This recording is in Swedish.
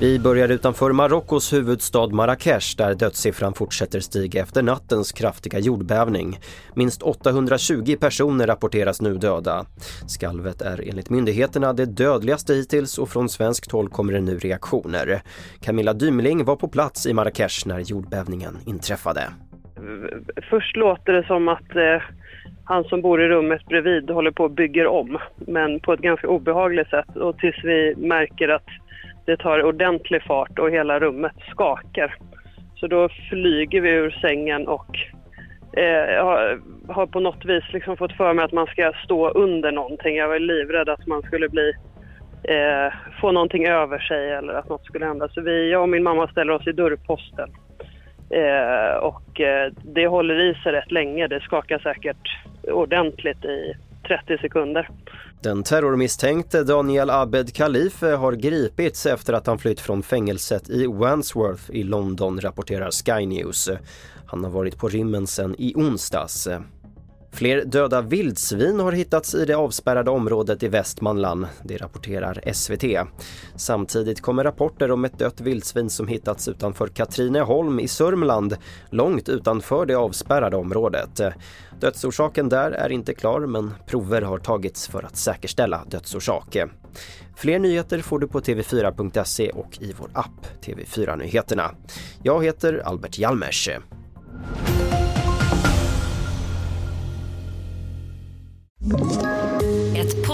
Vi börjar utanför Marockos huvudstad Marrakesh där dödssiffran fortsätter stiga efter nattens kraftiga jordbävning. Minst 820 personer rapporteras nu döda. Skalvet är enligt myndigheterna det dödligaste hittills och från svenskt håll kommer det nu reaktioner. Camilla Dymling var på plats i Marrakesh när jordbävningen inträffade. Först låter det som att eh, han som bor i rummet bredvid håller på och bygger om, men på ett ganska obehagligt sätt och tills vi märker att det tar ordentlig fart och hela rummet skakar. Så då flyger vi ur sängen och eh, har, har, på något vis liksom fått för mig att man ska stå under någonting. Jag var livrädd att man skulle bli, eh, få någonting över sig eller att något skulle hända. Så vi, jag och min mamma ställer oss i dörrposten. Eh, och eh, det håller i sig rätt länge. Det skakar säkert ordentligt i 30 sekunder. Den terrormisstänkte Daniel Abed Khalife har gripits efter att han flytt från fängelset i Wandsworth i London, rapporterar Sky News. Han har varit på rymmen sedan i onsdags. Fler döda vildsvin har hittats i det avspärrade området i Västmanland, det rapporterar SVT. Samtidigt kommer rapporter om ett dött vildsvin som hittats utanför Katrineholm i Sörmland, långt utanför det avspärrade området. Dödsorsaken där är inte klar men prover har tagits för att säkerställa dödsorsak. Fler nyheter får du på tv4.se och i vår app TV4 Nyheterna. Jag heter Albert Hjalmers.